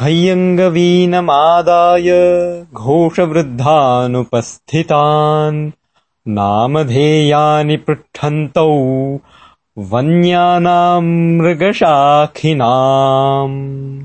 हय्यङ्गवीनमादाय घोषवृद्धानुपस्थितान्। नामधेयानि पृच्छन्तौ वन्यानाम् मृगशाखिनाम्।